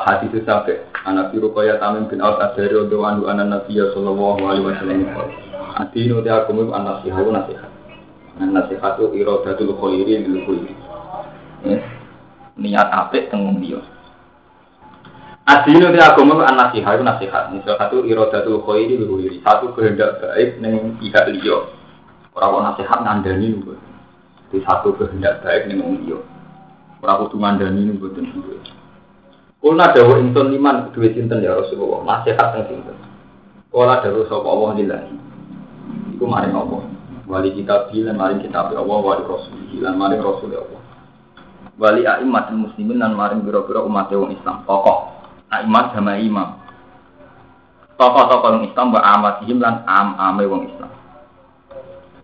ahadits sabi anak biru kaya tamim bin al adari untuk andu anak nabi sallallahu alaihi wasallam adinu te agama an nasihat nasihat. An nasihat itu iradatul khairi lil khairi niat apik teng dia Adinu te agama an nasihat itu nasihat. Misal satu iradatul khairi lil khairi satu kehendak baik ning pihak liya. Ora nasihat ngandani di satu kehendak baik ning wong liya. Ora kudu ngandani mboten Kulna dawa insun liman duwe sinten ya Rasulullah, nasihat teng sinten. Kala dawa sapa Allah lillahi. Iku maring apa? Wali kita bilan maring kitab Allah wali Rasul lan maring Rasul Allah. Wali aimat muslimin lan maring biro-biro umat wong Islam. Tokoh aimat sama imam. Tokoh-tokoh wong Islam mbak amatihim lan am-ame wong Islam.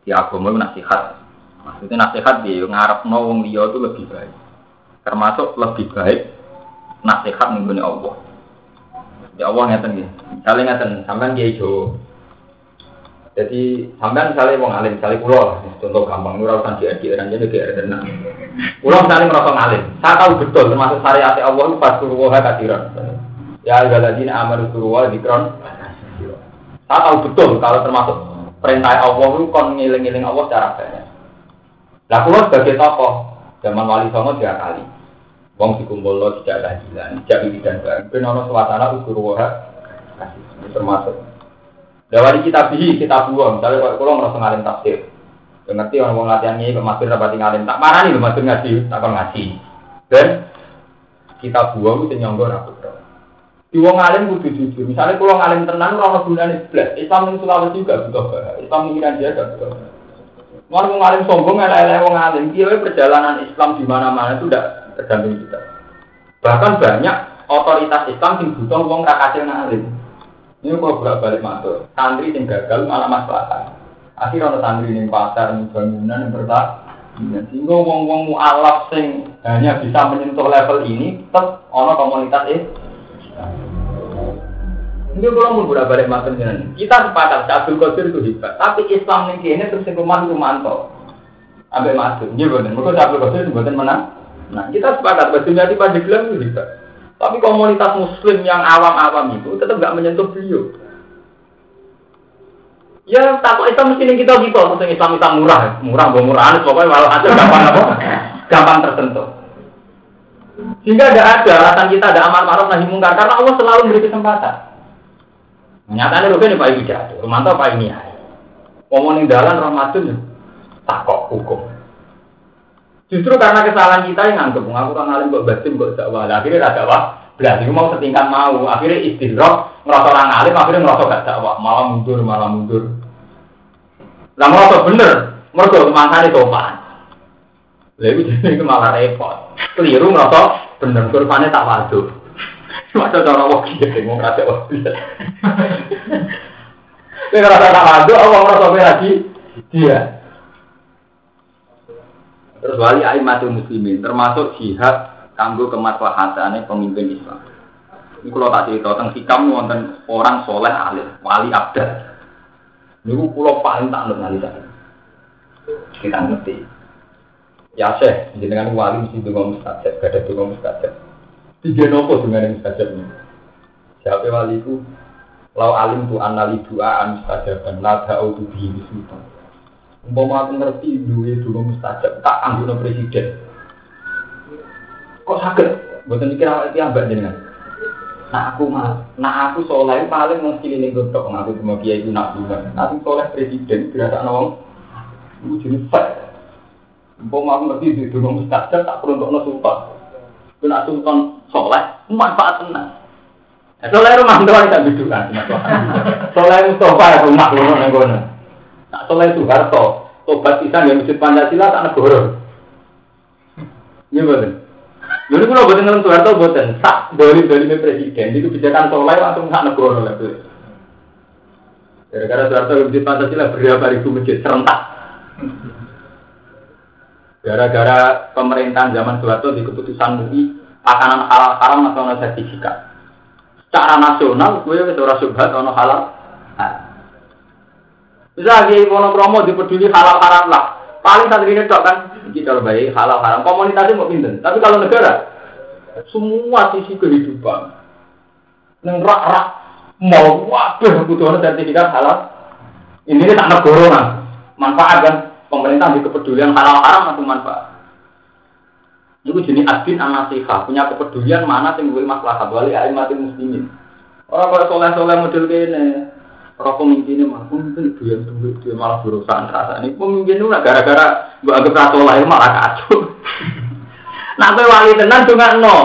Di agama nasihat. Maksudnya nasihat dia ngarep wong liya itu lebih baik. Termasuk lebih baik nasihat nih Allah. Ya Allah ngeten nggih. Misale ngeten, sampean kiai Jawa. Jadi sampean misalnya wong alim, misalnya pulau lah, contoh gampang, nurau usah diadik, jadi kayak tenang. Pulau misalnya merasa ngalim, saya tahu betul termasuk syariat Allah itu pas suruh kadiran. Ya galadin amar suruh dikron. Saya tahu betul kalau termasuk perintah Allah itu kon ngiling-ngiling Allah secara banyak. Lah pulau sebagai tokoh zaman Wali Songo tiga kali. Wong dikumpul lo tidak tahlilan, tidak wiridan bareng. Ben ono suasana ukur waha kasih termasuk. Dawari kita bihi kita buang. Misalnya kalau merasa ngalim tafsir, ngerti orang mau latihan ini kemasir dapat ngalim tak marah nih kemasir ngaji tak akan ngaji. Dan kita buang itu nyonggor aku Di wong alim kudu jujur. Misalnya kalau ngalim tenang orang gunanya sebelas. Islam yang Sulawesi juga butuh bahaya. Islam mengiran dia juga butuh bahaya. Mau ngalim sombong, ada wong alim. Dia perjalanan Islam di mana-mana itu tidak tergantung kita. Bahkan banyak otoritas Islam yang butuh uang rakasil ngalim. Ini kalau bolak balik masuk, santri yang gagal malah masalah. Akhirnya ada santri yang pasar, yang bangunan, yang bertak. Sehingga wong-wong mu'alaf sing hanya bisa menyentuh level ini, tetap ono komunitas eh. Ini kalau mau bolak balik masuk kita sepakat Abdul Qadir itu hebat, tapi Islam ini kayaknya terus rumah itu mantap. Ambil masuk, iya benar. Mereka Abdul Qadir itu bukan menang. Nah, kita sepakat bahwa di Pandeglang itu bisa. Tapi komunitas muslim yang awam-awam itu tetap nggak menyentuh beliau. Ya, takut Islam mesti kita gitu, maksudnya Islam Islam murah, murah, gue murah, pokoknya malah aja gampang apa, gampang tersentuh. Sehingga tidak ada alasan kita ada amal ma'ruf nahi mungkar karena Allah selalu memberi kesempatan. Nyatanya rugi nih Pak Ibu jatuh, mantap Pak ini ya. Ngomongin dalan Ramadan, takok hukum. Justru karena kesalahan kita yang nganggep, aku kan alim kok batin kok dakwah. Akhirnya gak dakwah, belas itu mau setingkat mau. Akhirnya istirahat, ngerasa orang alim, akhirnya ngerasa gak dakwah. Malah mundur, malah mundur. Lah ngerasa bener, mereka kemasannya sopan. Lalu jadi itu malah repot. Keliru ngerasa bener, kurvannya tak waduh. Macam cara waki ya, mau ngerasa waki. Dia ngerasa tak waduh, Allah ngerasa lagi dia. Terus wali aimatul muslimin termasuk jihad kanggo kemaslahatan pemimpin Islam. Ini kalau tak cerita tentang hikam wonten orang soleh alim, wali abdal. Ini pulau paling tak ngerti saya. Kita ngerti. Ya seh, dengan wali mesti dengan mustajab, gak ada dengan mustajab. Tiga nopo dengan mustajab ini. Siapa wali itu? Lau alim tu anali doa an mustajaban, la ta'u tu bihi sultan. Umpama aku ngerti duwe dulu mustajab, tak anggone presiden. Kok sakit? Bukan mikir awal itu ambak jenengan. Nah aku mah, nah aku soleh paling mau sekeliling godok, aku cuma kiai itu nak bunga. Nanti soleh presiden berasa nawang, itu jadi fat. Umpama aku ngerti duwe dulu mustajab, tak perlu untuk sultan. Kena sultan soleh, manfaat tenang. Nah, soleh rumah doang tak bidukan, soleh Mustafa rumah lu nenggono. Nak soleh Soeharto, tobat bisa yang wujud Pancasila tak negara. Iya betul. Lalu kalau buatan dengan Soeharto buatan sak dari dari presiden itu kebijakan soleh langsung tak negara lah Gara-gara Soeharto wujud Pancasila berapa ribu masjid serentak. Gara-gara pemerintahan zaman Soeharto di keputusan MUI makanan halal haram atau sertifikat. Secara nasional gue wis ora subhat halal. Bisa lagi mono promo dipeduli halal haram lah. Paling satu ini dok kan kita baik halal haram. Komunitasnya mau pinter. Tapi kalau negara semua sisi kehidupan. Neng rak rak mau waduh butuh sertifikat halal. Ini tak negara manfaat kan pemerintah di kepedulian halal haram atau manfaat. Itu jenis adin anasihah punya kepedulian mana yang gue masalah wali mati muslimin. Orang kalau soleh soleh model ini, orang pemimpinnya mah pemimpin dia dia malah berusaha rasa ini pemimpin itu gara-gara gue agak soleh malah kacau. Gue wali tenan juga no.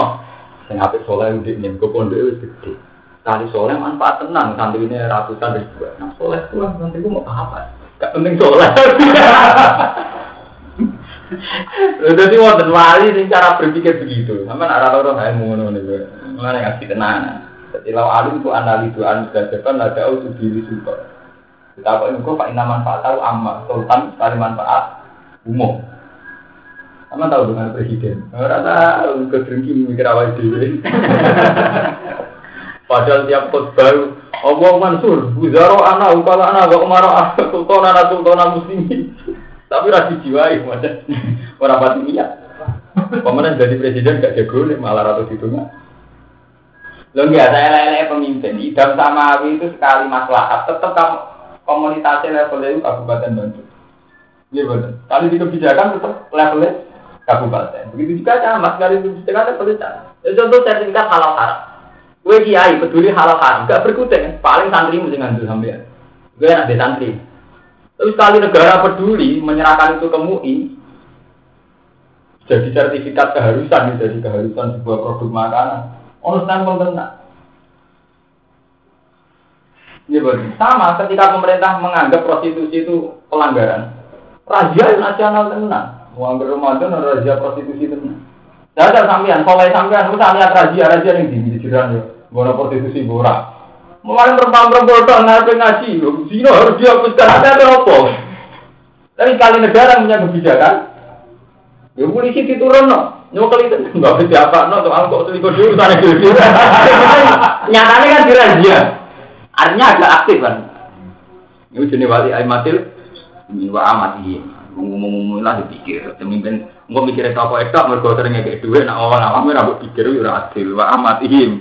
Saya ngapain soleh udah nih, gue pondok itu gede. Kali soleh manfaat tenang, santri ini ratusan ribu. Nah, soleh tuh santri gue mau apa? Gak penting soleh. Jadi wonten wali sing cara berpikir begitu. Sama nak ora ora mau ngono niku. Mulane ngasih tenan. Jadi law alim itu analidu an depan ada usul diri support. Kita ini kok pak manfaat tahu amma sultan sekali manfaat umum. Sama tahu dengan presiden. Tahu kedengki mikir awal dewi. Padahal tiap khutbah Allah Mansur, Buzaro anak, Ukala anak, Wa Umar Sultan anak Sultan Muslimin. Tapi rasi jiwai, orang pasti niat. Pemenang jadi presiden gak jago malah ratus itu nggak. Lo nggak saya lele pemimpin. Idam sama Awi itu sekali maslahat, tetap kamu komunitasnya levelnya itu kabupaten Bandung. Iya benar. Kali di kebijakan tetap levelnya kabupaten. Begitu juga camat kali itu kebijakan seperti camat. Ya, contoh sertifikat halal haram. Gue kiai peduli halal haram, gak berkutik. Paling santri mesti ngambil sampean. Gue di santri. Tapi sekali negara peduli menyerahkan itu ke MUI, jadi sertifikat keharusan, jadi keharusan sebuah produk makanan. Ono tenang. Ini sama ketika pemerintah menganggap prostitusi itu pelanggaran. Raja nasional tenang. Menganggap Ramadan raja prostitusi tenang. Tidak sampean, soleh sampean, aku lihat raja, raja yang di jiran ya. Guna prostitusi borak. Mulai perempuan-perempuan itu ngapain ngaji, zino harus dihapuskan, ada ada apa? Tapi kali negara punya kebijakan, ya polisi diturun no, nyokel itu. Nggak bisa apa no, soal kok selingkuh dulu sana dulu. Nyatanya kan dirazia, artinya agak aktif kan. Ini jenis wali aimatil, wa amati ngomong-ngomong lah dipikir. Pemimpin nggak mikirnya apa itu mereka sering kayak duit nak awal awalnya rambut pikir itu adil. Wa amatihim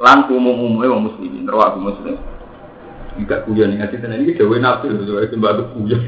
lan umum umumnya wong muslimin rawat muslim. Juga kuyon ngasih tenan. Ini jauh nafsu sesuai sembah kuyon